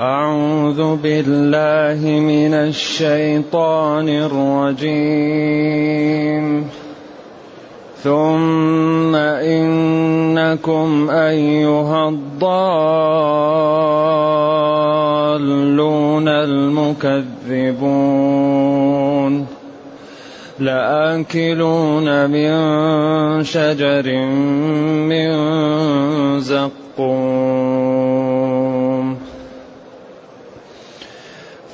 أعوذ بالله من الشيطان الرجيم. ثم إنكم أيها الضالون المكذبون. لآكلون من شجر من زقوم.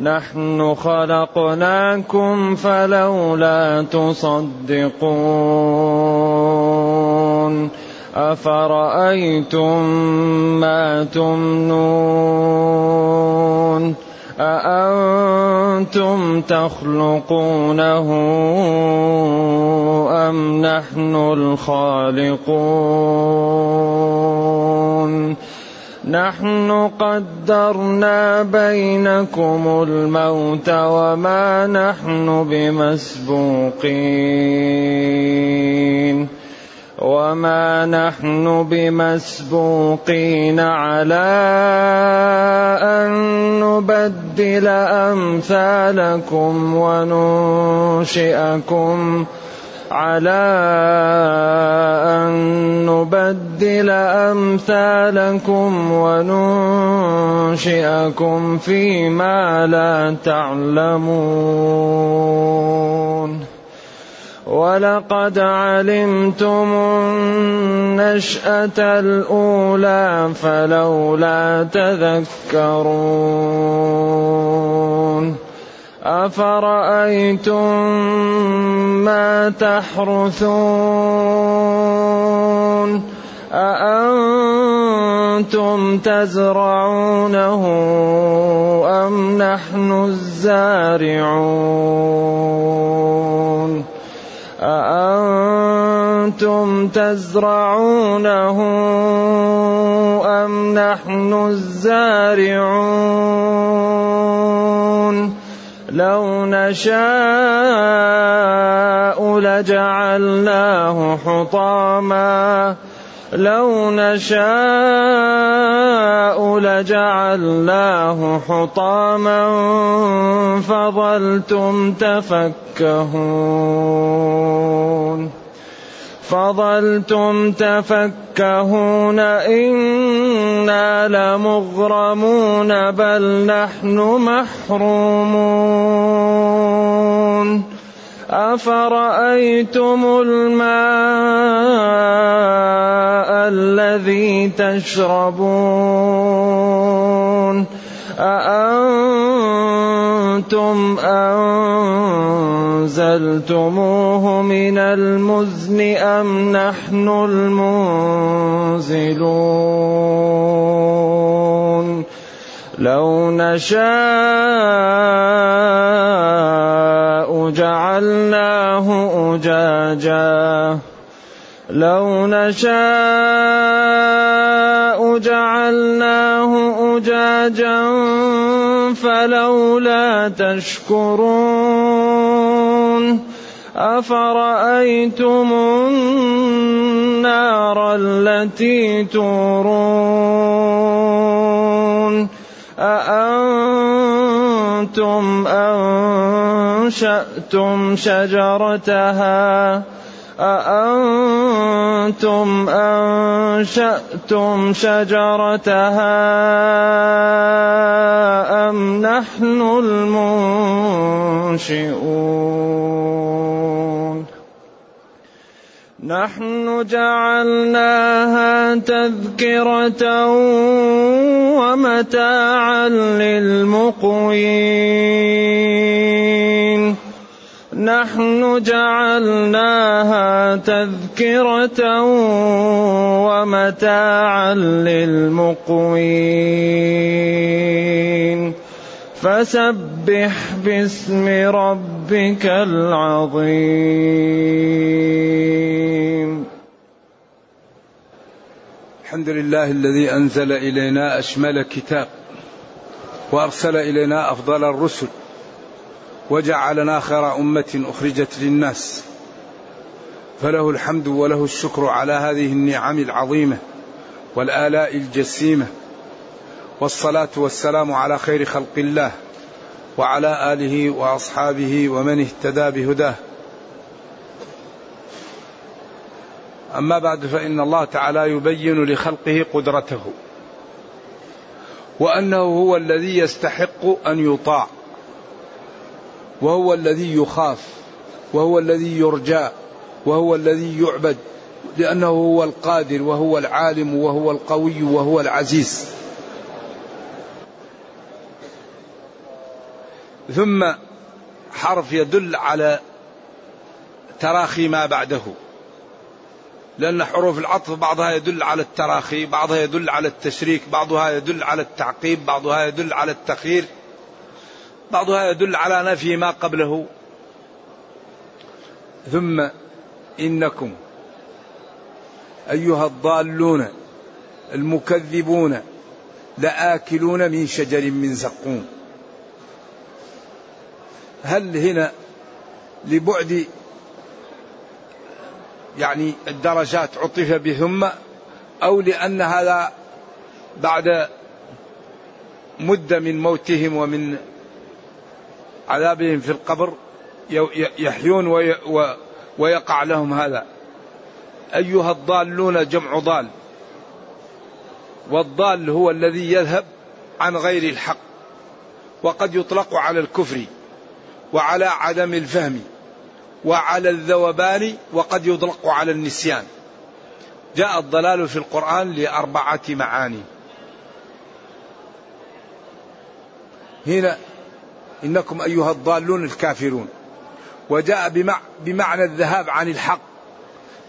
نحن خلقناكم فلولا تصدقون. أفرأيتم ما تمنون؟ أأنتم تخلقونه أم نحن الخالقون؟ نحن قدرنا بينكم الموت وما نحن بمسبوقين. وما نحن بمسبوقين على أن نبدل أمثالكم وننشئكم. على أن نبدل أمثالكم وننشئكم فيما لا تعلمون. ولقد علمتم النشأة الأولى فلولا تذكرون. أفرأيتم ما تحرثون؟ أأنتم تزرعونه أم نحن الزارعون؟ أأنتم تزرعونه أم نحن الزارعون؟ لو نشاء لجعلناه حطاما. لو نشاء لجعلناه حطاما فظلتم تفكهون. فظلتم تفكهون إنا لمغرمون بل نحن محرومون أفرأيتم الماء الذي تشربون أأنتم أنزلتموه من المزن أم نحن المنزلون؟ لو نشاء جعلناه أجاجا. لو نشاء جعلناه أجاجا فلولا تشكرون أفرأيتم النار التي تورون أأنتم أنشأتم شجرتها أأنتم أنشأتم شجرتها أم نحن المنشئون؟ نحن جعلناها تذكرة ومتاعا للمقوين. نحن جعلناها تذكرة ومتاعا للمقوين. فسبح باسم ربك العظيم. الحمد لله الذي أنزل إلينا أشمل كتاب وأرسل إلينا أفضل الرسل. وجعلنا خير أمة أخرجت للناس. فله الحمد وله الشكر على هذه النعم العظيمة والآلاء الجسيمة. والصلاة والسلام على خير خلق الله وعلى آله وأصحابه ومن اهتدى بهداه. أما بعد فإن الله تعالى يبين لخلقه قدرته وأنه هو الذي يستحق أن يطاع. وهو الذي يخاف وهو الذي يرجى وهو الذي يعبد لأنه هو القادر وهو العالم وهو القوي وهو العزيز. ثم حرف يدل على تراخي ما بعده لأن حروف العطف بعضها يدل على التراخي بعضها يدل على التشريك بعضها يدل على التعقيب بعضها يدل على التخيير بعضها يدل على نفي ما قبله. ثم إنكم أيها الضالون المكذبون لآكلون من شجر من زقوم. هل هنا لبعد يعني الدرجات عطف بثم أو لأن هذا بعد مدة من موتهم ومن عذابهم في القبر يحيون ويقع لهم هذا. أيها الضالون جمع ضال. والضال هو الذي يذهب عن غير الحق وقد يطلق على الكفر وعلى عدم الفهم وعلى الذوبان وقد يطلق على النسيان. جاء الضلال في القرآن لأربعة معاني. هنا إنكم أيها الضالون الكافرون. وجاء بمعنى الذهاب عن الحق.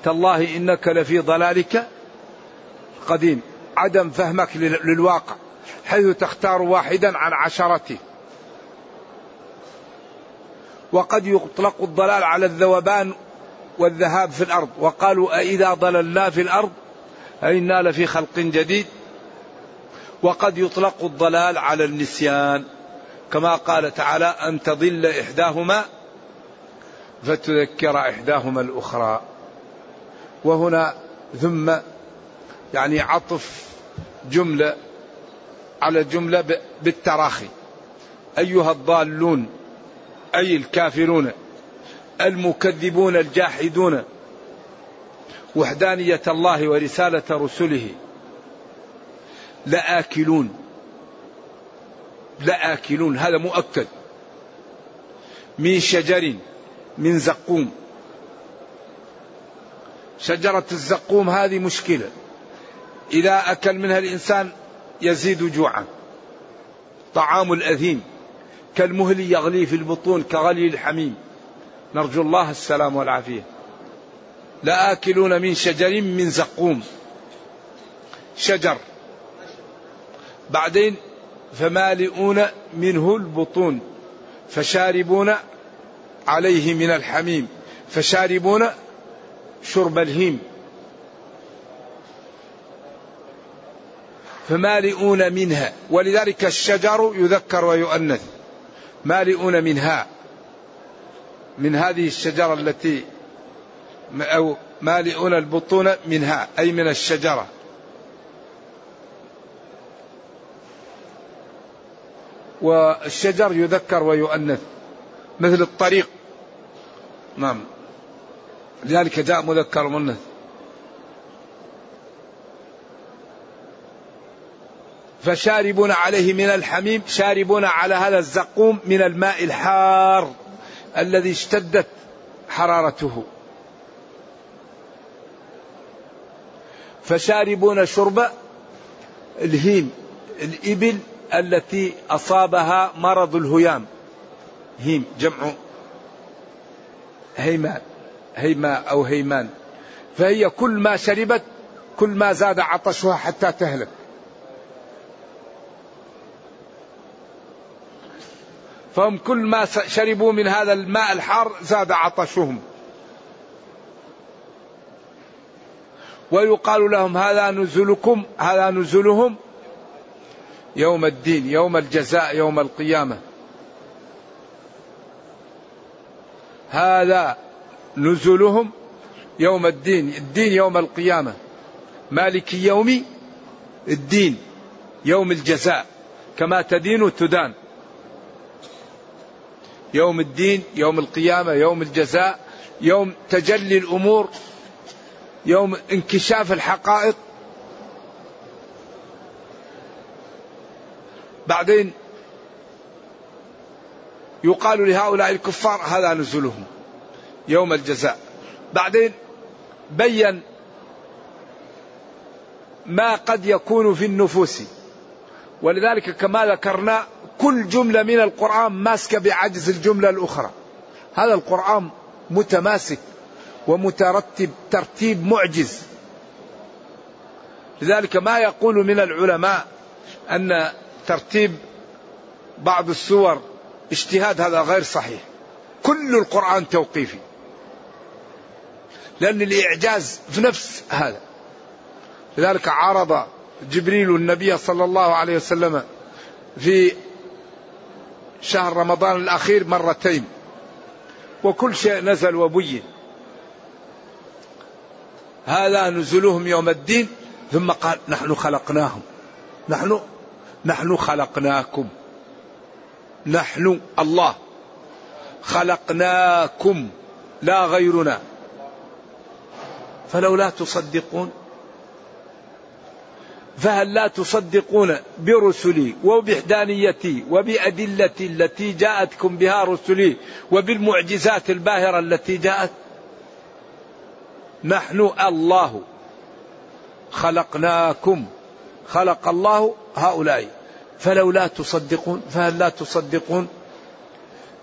تالله إنك لفي ضلالك قديم. عدم فهمك للواقع. حيث تختار واحدا عن عشرته. وقد يطلق الضلال على الذوبان والذهاب في الأرض. وقالوا أئذا ضللنا في الأرض؟ أئنا لفي خلق جديد. وقد يطلق الضلال على النسيان. كما قال تعالى أن تضل إحداهما فتذكر إحداهما الأخرى. وهنا ثم يعني عطف جملة على جملة بالتراخي. أيها الضالون أي الكافرون المكذبون الجاحدون وحدانية الله ورسالة رسله لآكلون. لآكلون هذا مؤكد من شجر من زقوم. شجرة الزقوم هذه مشكلة. إذا أكل منها الإنسان يزيد جوعا. طعام الأثيم. كالمهل يغلي في البطون كغلي الحميم. نرجو الله السلام والعافية. لآكلون من شجر من زقوم. شجر. بعدين فمالئون منه البطون فشاربون عليه من الحميم فشاربون شرب الهيم. فمالئون منها ولذلك الشجر يذكر ويؤنث. مالئون منها من هذه الشجرة التي أو مالئون البطون منها أي من الشجرة. والشجر يذكر ويؤنث مثل الطريق. نعم. لذلك جاء مذكر ومؤنث. فشاربون عليه من الحميم شاربون على هذا الزقوم من الماء الحار الذي اشتدت حرارته. فشاربون شرب الهيم الإبل التي أصابها مرض الهيام. هيم جمع هيمان هيماء أو هيمان. فهي كل ما شربت كل ما زاد عطشها حتى تهلك. فهم كل ما شربوا من هذا الماء الحار زاد عطشهم. ويقال لهم هذا نزلكم هذا نزلهم يوم الدين يوم الجزاء يوم القيامة. هذا نزلهم يوم الدين الدين يوم القيامة. مالك يوم الدين يوم الجزاء كما تدين تدان يوم الدين يوم القيامة يوم الجزاء يوم تجلي الأمور يوم انكشاف الحقائق. بعدين يقال لهؤلاء الكفار هذا نزلهم يوم الجزاء. بعدين بين ما قد يكون في النفوس. ولذلك كما ذكرنا كل جملة من القرآن ماسكة بعجز الجملة الأخرى. هذا القرآن متماسك ومترتب ترتيب معجز. لذلك ما يقول من العلماء أن ترتيب بعض السور اجتهاد هذا غير صحيح. كل القرآن توقيفي. لأن الإعجاز في نفس هذا. لذلك عارض جبريل النبي صلى الله عليه وسلم في شهر رمضان الأخير مرتين. وكل شيء نزل وبين. هذا نزلهم يوم الدين ثم قال نحن خلقناهم. نحن نحن خلقناكم. نحن الله خلقناكم لا غيرنا. فلولا تصدقون فهل لا تصدقون برسلي وبحدانيتي وبأدلتي التي جاءتكم بها رسلي وبالمعجزات الباهرة التي جاءت؟ نحن الله خلقناكم. خلق الله هؤلاء. فلولا تصدقون فهل لا تصدقون؟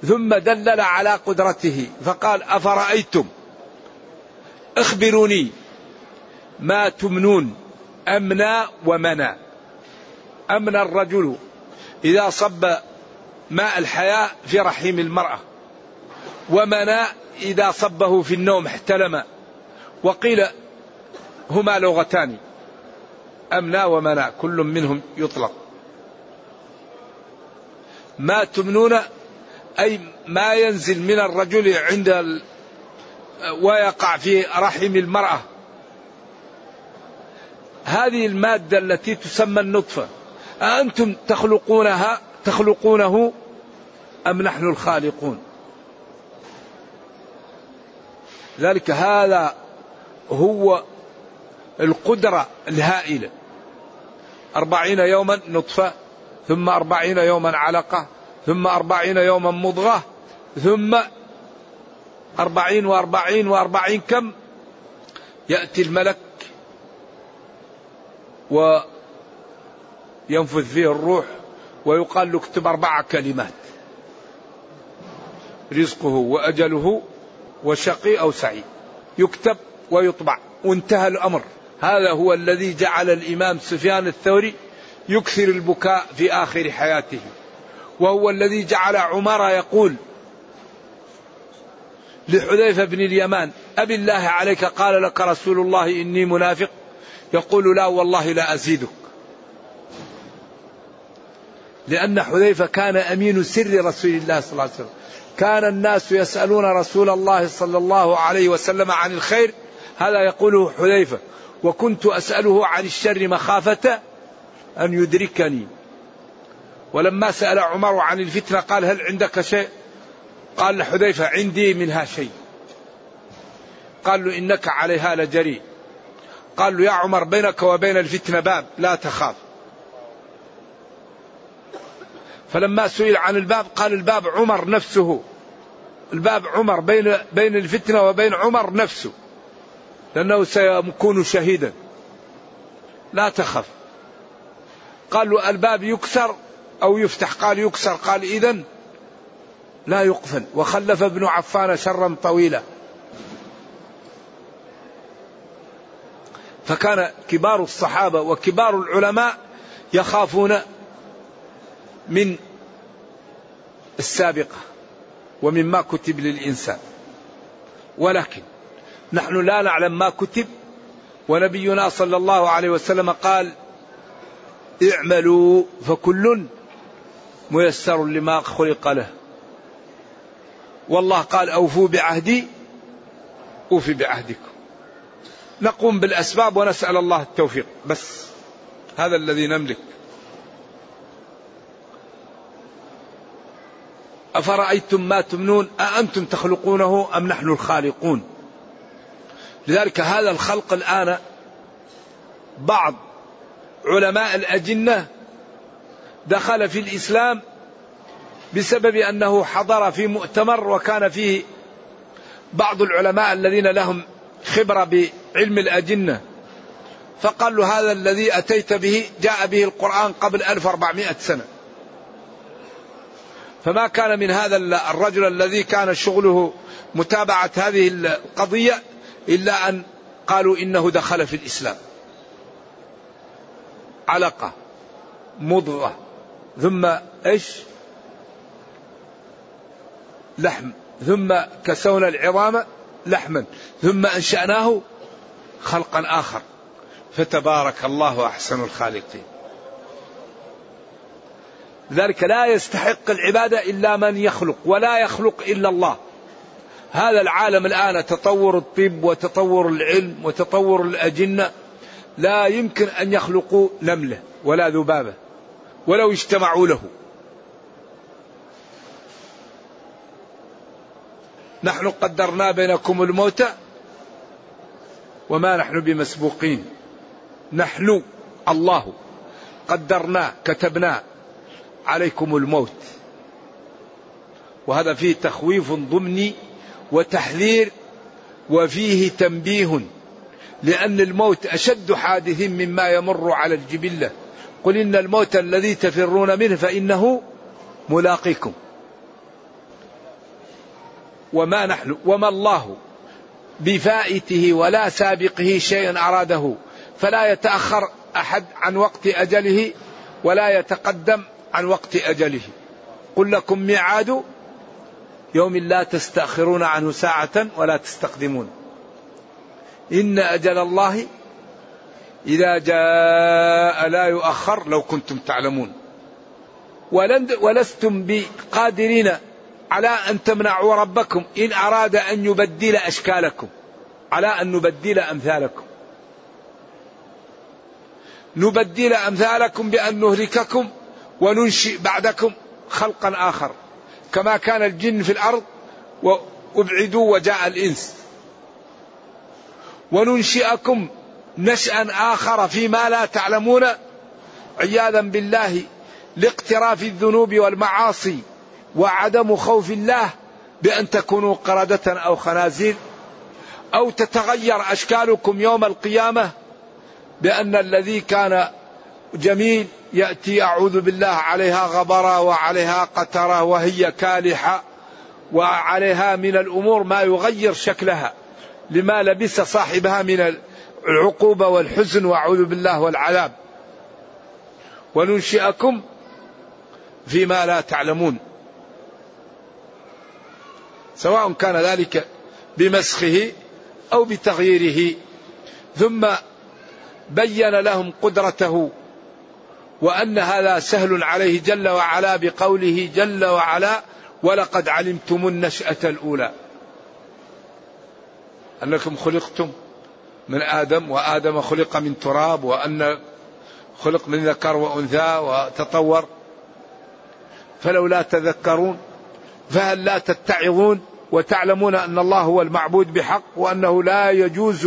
ثم دلل على قدرته فقال أفرأيتم؟ اخبروني ما تمنون أمنى ومنى. أمنى الرجل إذا صب ماء الحياة في رحيم المرأة ومنى إذا صبه في النوم احتلم. وقيل هما لغتان. أمنى ومنى كل منهم يطلق. ما تمنون أي ما ينزل من الرجل عند ال... ويقع في رحم المرأة؟ هذه المادة التي تسمى النطفة. أأنتم تخلقونها تخلقونه أم نحن الخالقون؟ ذلك هذا هو القدرة الهائلة. أربعين يوما نطفة ثم أربعين يوما علقة ثم أربعين يوما مضغة ثم أربعين وأربعين وأربعين كم؟ يأتي الملك وينفذ فيه الروح ويقال له اكتب أربع كلمات. رزقه وأجله وشقي أو سعيد. يكتب ويطبع. وانتهى الأمر. هذا هو الذي جعل الإمام سفيان الثوري يكثر البكاء في آخر حياته. وهو الذي جعل عمر يقول لحذيفة بن اليمان أبي الله عليك قال لك رسول الله إني منافق. يقول لا والله لا أزيدك. لأن حذيفة كان أمين سر رسول الله صلى الله عليه وسلم. كان الناس يسألون رسول الله صلى الله عليه وسلم عن الخير. هذا يقوله حذيفة. وكنت أسأله عن الشر مخافة أن يدركني. ولما سأل عمر عن الفتنة قال هل عندك شيء؟ قال لحذيفة عندي منها شيء. قال له إنك عليها لجريء قال له يا عمر بينك وبين الفتنة باب لا تخاف. فلما سئل عن الباب قال الباب عمر نفسه. الباب عمر بين بين الفتنة وبين عمر نفسه. لأنه سيكون شهيدا. لا تخف. قال له الباب يكسر أو يفتح. قال يكسر. قال إذا لا يقفل. وخلف ابن عفان شرا طويلا. فكان كبار الصحابة وكبار العلماء يخافون من السابقة ومما كتب للإنسان. ولكن نحن لا نعلم ما كتب ونبينا صلى الله عليه وسلم قال اعملوا فكل ميسر لما خلق له. والله قال أوفوا بعهدي أوفي بعهدكم. نقوم بالأسباب ونسأل الله التوفيق. بس هذا الذي نملك. أفرأيتم ما تمنون؟ أأنتم تخلقونه أم نحن الخالقون؟ لذلك هذا الخلق الآن بعض علماء الأجنة دخل في الإسلام بسبب أنه حضر في مؤتمر وكان فيه بعض العلماء الذين لهم خبرة بعلم الأجنة. فقال له هذا الذي أتيت به جاء به القرآن قبل 1400 سنة. فما كان من هذا الرجل الذي كان شغله متابعة هذه القضية إلا أن قالوا إنه دخل في الإسلام. علقة مضغة ثم إيش؟ لحم ثم كسونا العظام لحما ثم أنشأناه خلقا آخر. فتبارك الله أحسن الخالقين. ذلك لا يستحق العبادة إلا من يخلق ولا يخلق إلا الله. هذا العالم الآن تطور الطب وتطور العلم وتطور الأجنة لا يمكن أن يخلقوا نملة ولا ذبابة ولو اجتمعوا له. نحن قدرنا بينكم الموت وما نحن بمسبوقين. نحن الله. قدرنا كتبنا عليكم الموت. وهذا فيه تخويف ضمني وتحذير وفيه تنبيه لأن الموت أشد حادث مما يمر على الجبلة. قل إن الموت الذي تفرون منه فإنه ملاقيكم. وما نحن وما الله بفائته ولا سابقه شيئا أراده. فلا يتأخر أحد عن وقت أجله ولا يتقدم عن وقت أجله. قل لكم ميعاد يوم لا تستأخرون عنه ساعة ولا تستقدمون. إن أجل الله إذا جاء لا يؤخر لو كنتم تعلمون. ولستم بقادرين على أن تمنعوا ربكم إن أراد أن يبدل أشكالكم. على أن نبدل أمثالكم. نبدل أمثالكم بأن نهلككم وننشئ بعدكم خلقا آخر. كما كان الجن في الأرض وأبعدوا وجاء الإنس. وننشئكم نشأ آخر فيما لا تعلمون. عياذا بالله لاقتراف الذنوب والمعاصي وعدم خوف الله بأن تكونوا قردة أو خنازير أو تتغير أشكالكم يوم القيامة بأن الذي كان جميل يأتي أعوذ بالله عليها غبرة وعليها قترة وهي كالحة وعليها من الأمور ما يغير شكلها لما لبس صاحبها من العقوبة والحزن وأعوذ بالله والعذاب. وننشئكم فيما لا تعلمون. سواء كان ذلك بمسخه أو بتغييره. ثم بين لهم قدرته وأن هذا سهل عليه جل وعلا بقوله جل وعلا ولقد علمتم النشأة الأولى. أنكم خلقتم من آدم وآدم خلق من تراب وأن خلق من ذكر وأنثى وتطور. فلولا تذكرون فهل لا تتعظون وتعلمون أن الله هو المعبود بحق وأنه لا يجوز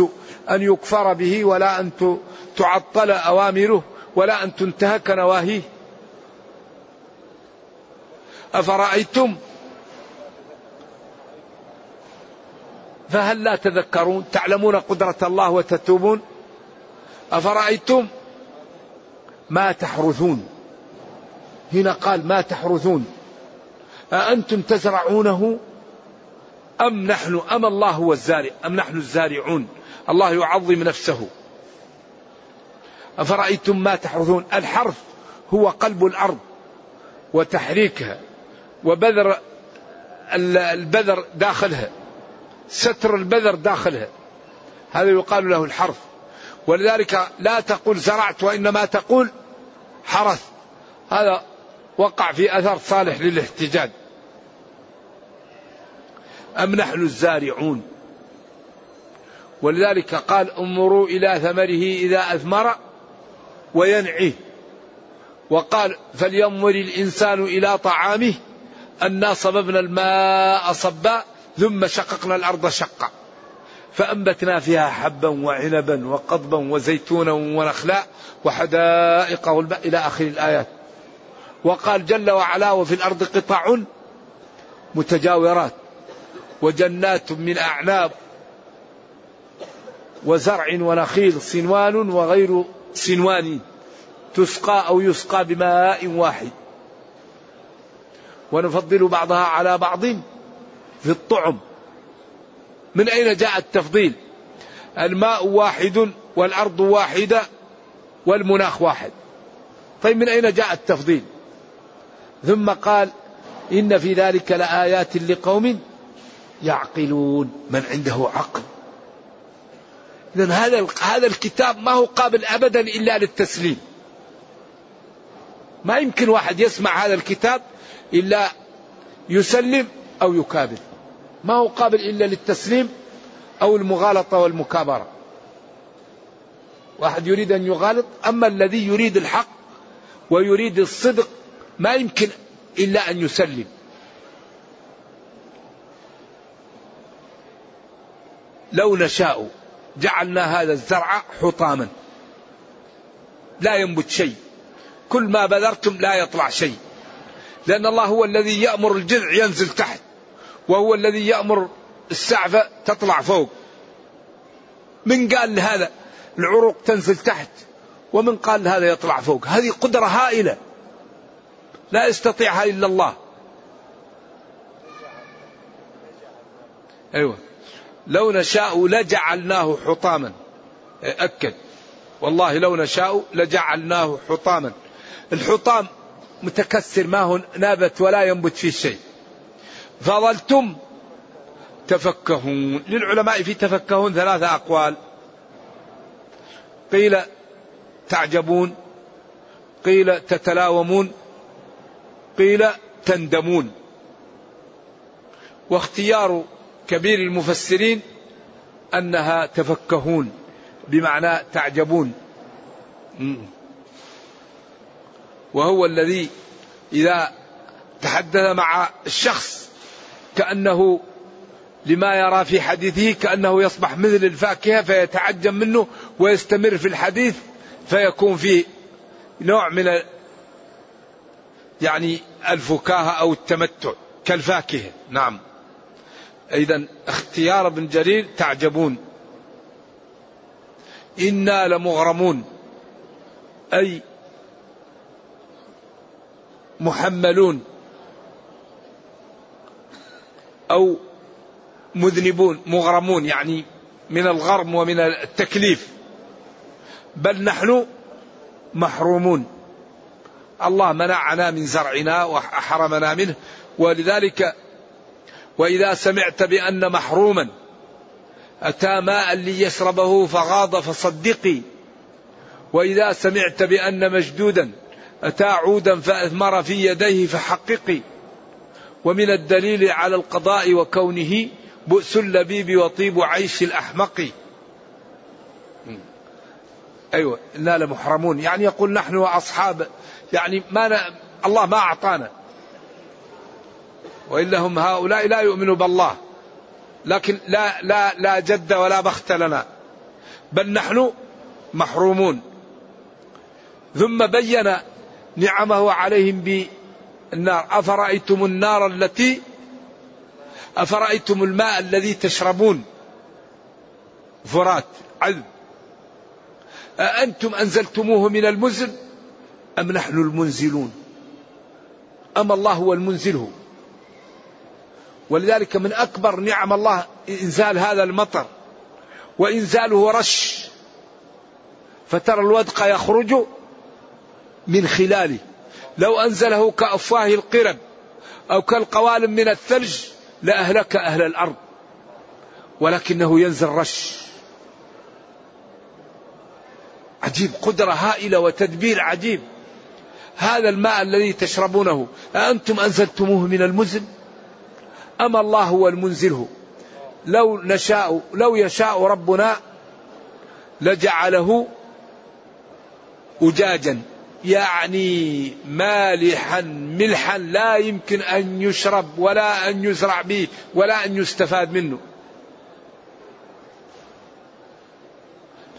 أن يكفر به ولا أن تعطل أوامره؟ ولا أن تنتهك نواهيه. أفرأيتم؟ فهل لا تذكرون؟ تعلمون قدرة الله وتتوبون؟ أفرأيتم؟ ما تحرثون. هنا قال ما تحرثون. أأنتم تزرعونه؟ أم نحن أم الله هو الزارع؟ أم نحن الزارعون؟ الله يعظم نفسه. أفرأيتم ما تحرثون؟ الحرث هو قلب الأرض وتحريكها وبذر البذر داخلها ستر البذر داخلها. هذا يقال له الحرث. ولذلك لا تقول زرعت وإنما تقول حرث. هذا وقع في أثر صالح للاحتجاج. أم نحن الزارعون؟ ولذلك قال انظروا إلى ثمره إذا أثمر وينعيه وقال فلينظر الإنسان إلى طعامه. أنا صببنا الماء صبا ثم شققنا الأرض شقا. فأنبتنا فيها حبا وعنبا وقضبا وزيتونا ونخلا وحدائق غلبا إلى آخر الآيات. وقال جل وعلا وفي الأرض قطع متجاورات وجنات من أعناب وزرع ونخيل صنوان وغير صنوان تسقى أو يسقى بماء واحد. ونفضل بعضها على بعض في الطعم. من أين جاء التفضيل؟ الماء واحد والأرض واحدة والمناخ واحد. طيب من أين جاء التفضيل؟ ثم قال إن في ذلك لآيات لقوم يعقلون. من عنده عقل؟ إذا هذا هذا الكتاب ما هو قابل أبدا إلا للتسليم. ما يمكن واحد يسمع هذا الكتاب إلا يسلم أو يكابر. ما هو قابل إلا للتسليم أو المغالطة والمكابرة. واحد يريد أن يغالط أما الذي يريد الحق ويريد الصدق ما يمكن إلا أن يسلم. لو نشاء جعلنا هذا الزرع حطاما. لا ينبت شيء. كل ما بذرتم لا يطلع شيء. لأن الله هو الذي يأمر الجذع ينزل تحت. وهو الذي يأمر السعفة تطلع فوق. من قال لهذا العروق تنزل تحت ومن قال هذا يطلع فوق؟ هذه قدرة هائلة. لا يستطيعها إلا الله. أيوة. لو نشاء لجعلناه حطاما. أكد. والله لو نشاء لجعلناه حطاما. الحطام متكسر ما هو نابت ولا ينبت فيه شيء. فظلتم تفكهون. للعلماء في تفكهون ثلاثة أقوال. قيل تعجبون. قيل تتلاومون. قيل تندمون. واختيار كبير المفسرين أنها تفكهون بمعنى تعجبون. وهو الذي إذا تحدث مع الشخص كأنه لما يرى في حديثه كأنه يصبح مثل الفاكهة فيتعجب منه ويستمر في الحديث فيكون فيه نوع من يعني الفكاهة أو التمتع كالفاكهة. نعم. إذا اختيار ابن جرير تعجبون. إنا لمغرمون. أي محملون. أو مذنبون مغرمون يعني من الغرم ومن التكليف. بل نحن محرومون. الله منعنا من زرعنا وحرمنا منه. ولذلك وإذا سمعت بأن محروما أتى ماء ليشربه فغاض فصدقي. وإذا سمعت بأن مجدودا أتى عودا فأثمر في يديه فحققي. ومن الدليل على القضاء وكونه بؤس اللبيب وطيب عيش الأحمق. أيوة إنا لمحرمون. يعني يقول نحن وأصحاب يعني ما ن... الله ما أعطانا. وإلا هم هؤلاء لا يؤمنوا بالله. لكن لا لا لا جد ولا بخت لنا. بل نحن محرومون. ثم بين نعمه عليهم بالنار. أفرأيتم النار التي أفرأيتم الماء الذي تشربون؟ فرات عذب أأنتم أنزلتموه من المزن أم نحن المنزلون؟ أم الله هو المنزل ولذلك من أكبر نعم الله إنزال هذا المطر وإنزاله رش. فترى الودق يخرج من خلاله. لو أنزله كأفواه القرب أو كالقوالب من الثلج لأهلك أهل الأرض. ولكنه ينزل رش. عجيب. قدرة هائلة وتدبير عجيب. هذا الماء الذي تشربونه. أأنتم أنزلتموه من المزن؟ أم الله هو المنزله. لو نشاء لو يشاء ربنا لجعله أجاجا. يعني مالحا ملحا لا يمكن أن يشرب ولا أن يزرع به ولا أن يستفاد منه.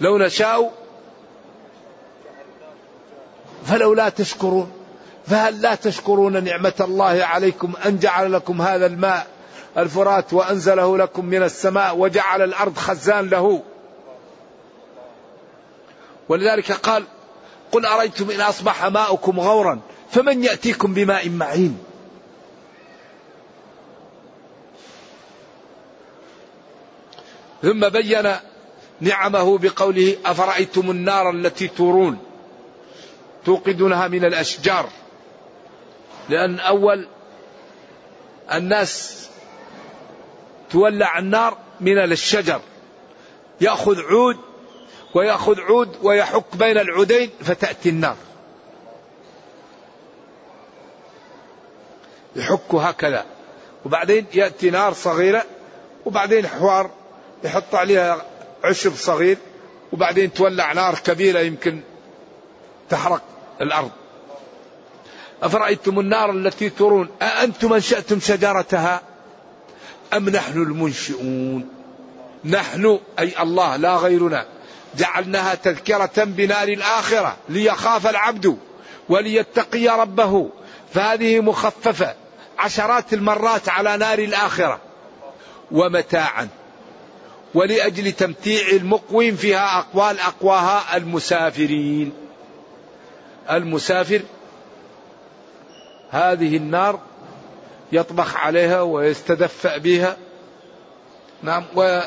لو نشاء فلولا تشكرون. فهل لا تشكرون نعمة الله عليكم أن جعل لكم هذا الماء الفرات وأنزله لكم من السماء وجعل الأرض خزان له. ولذلك قال قل أريتم إن أصبح ماؤكم غورا فمن يأتيكم بماء معين؟ ثم بين نعمه بقوله أفرأيتم النار التي تورون؟ توقدونها من الأشجار. لأن أول الناس تولع النار من الشجر. يأخذ عود ويأخذ عود ويحك بين العودين فتأتي النار. يحك هكذا. وبعدين يأتي نار صغيرة وبعدين حوار يحط عليها عشب صغير وبعدين تولع نار كبيرة يمكن تحرق الأرض. أفرأيتم النار التي ترون أأنتم أنشأتم شجرتها أم نحن المنشئون؟ نحن أي الله لا غيرنا. جعلناها تذكرة بنار الآخرة ليخاف العبد وليتقي ربه. فهذه مخففة عشرات المرات على نار الآخرة. ومتاعا. ولأجل تمتيع المقوين فيها أقوال أقواها المسافرين. المسافر هذه النار يطبخ عليها ويستدفأ بها. نعم و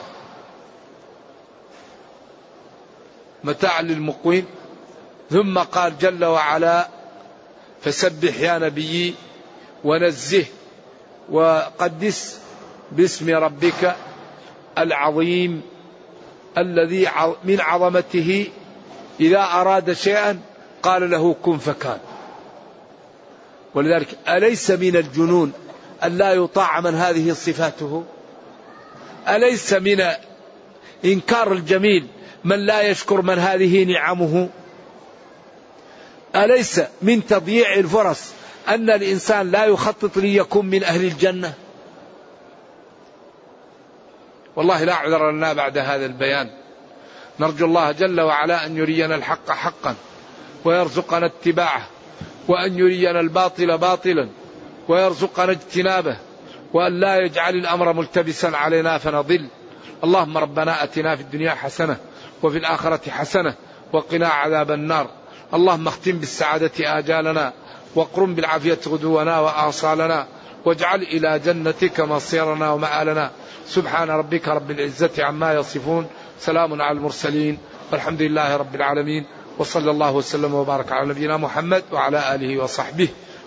متاع للمقوين. ثم قال جل وعلا فسبح يا نبي ونزه وقدس باسم ربك العظيم الذي من عظمته إذا أراد شيئا قال له كن فكان. ولذلك أليس من الجنون أن لا يطاع من هذه صفاته. أليس من إنكار الجميل من لا يشكر من هذه نعمه؟ أليس من تضييع الفرص أن الإنسان لا يخطط ليكون من أهل الجنة؟ والله لا عذر لنا بعد هذا البيان. نرجو الله جل وعلا أن يرينا الحق حقا ويرزقنا اتباعه وأن يرينا الباطل باطلا. ويرزقنا اجتنابه وأن لا يجعل الأمر ملتبسا علينا فنضل. اللهم ربنا أتنا في الدنيا حسنة وفي الآخرة حسنة وقنا عذاب النار. اللهم اختم بالسعادة آجالنا واقرم بالعافية غدونا وآصالنا واجعل إلى جنتك مصيرنا ومآلنا. سبحان ربك رب العزة عما يصفون. سلام على المرسلين. والحمد لله رب العالمين. وصلى الله وسلم وبارك على نبينا محمد وعلى آله وصحبه.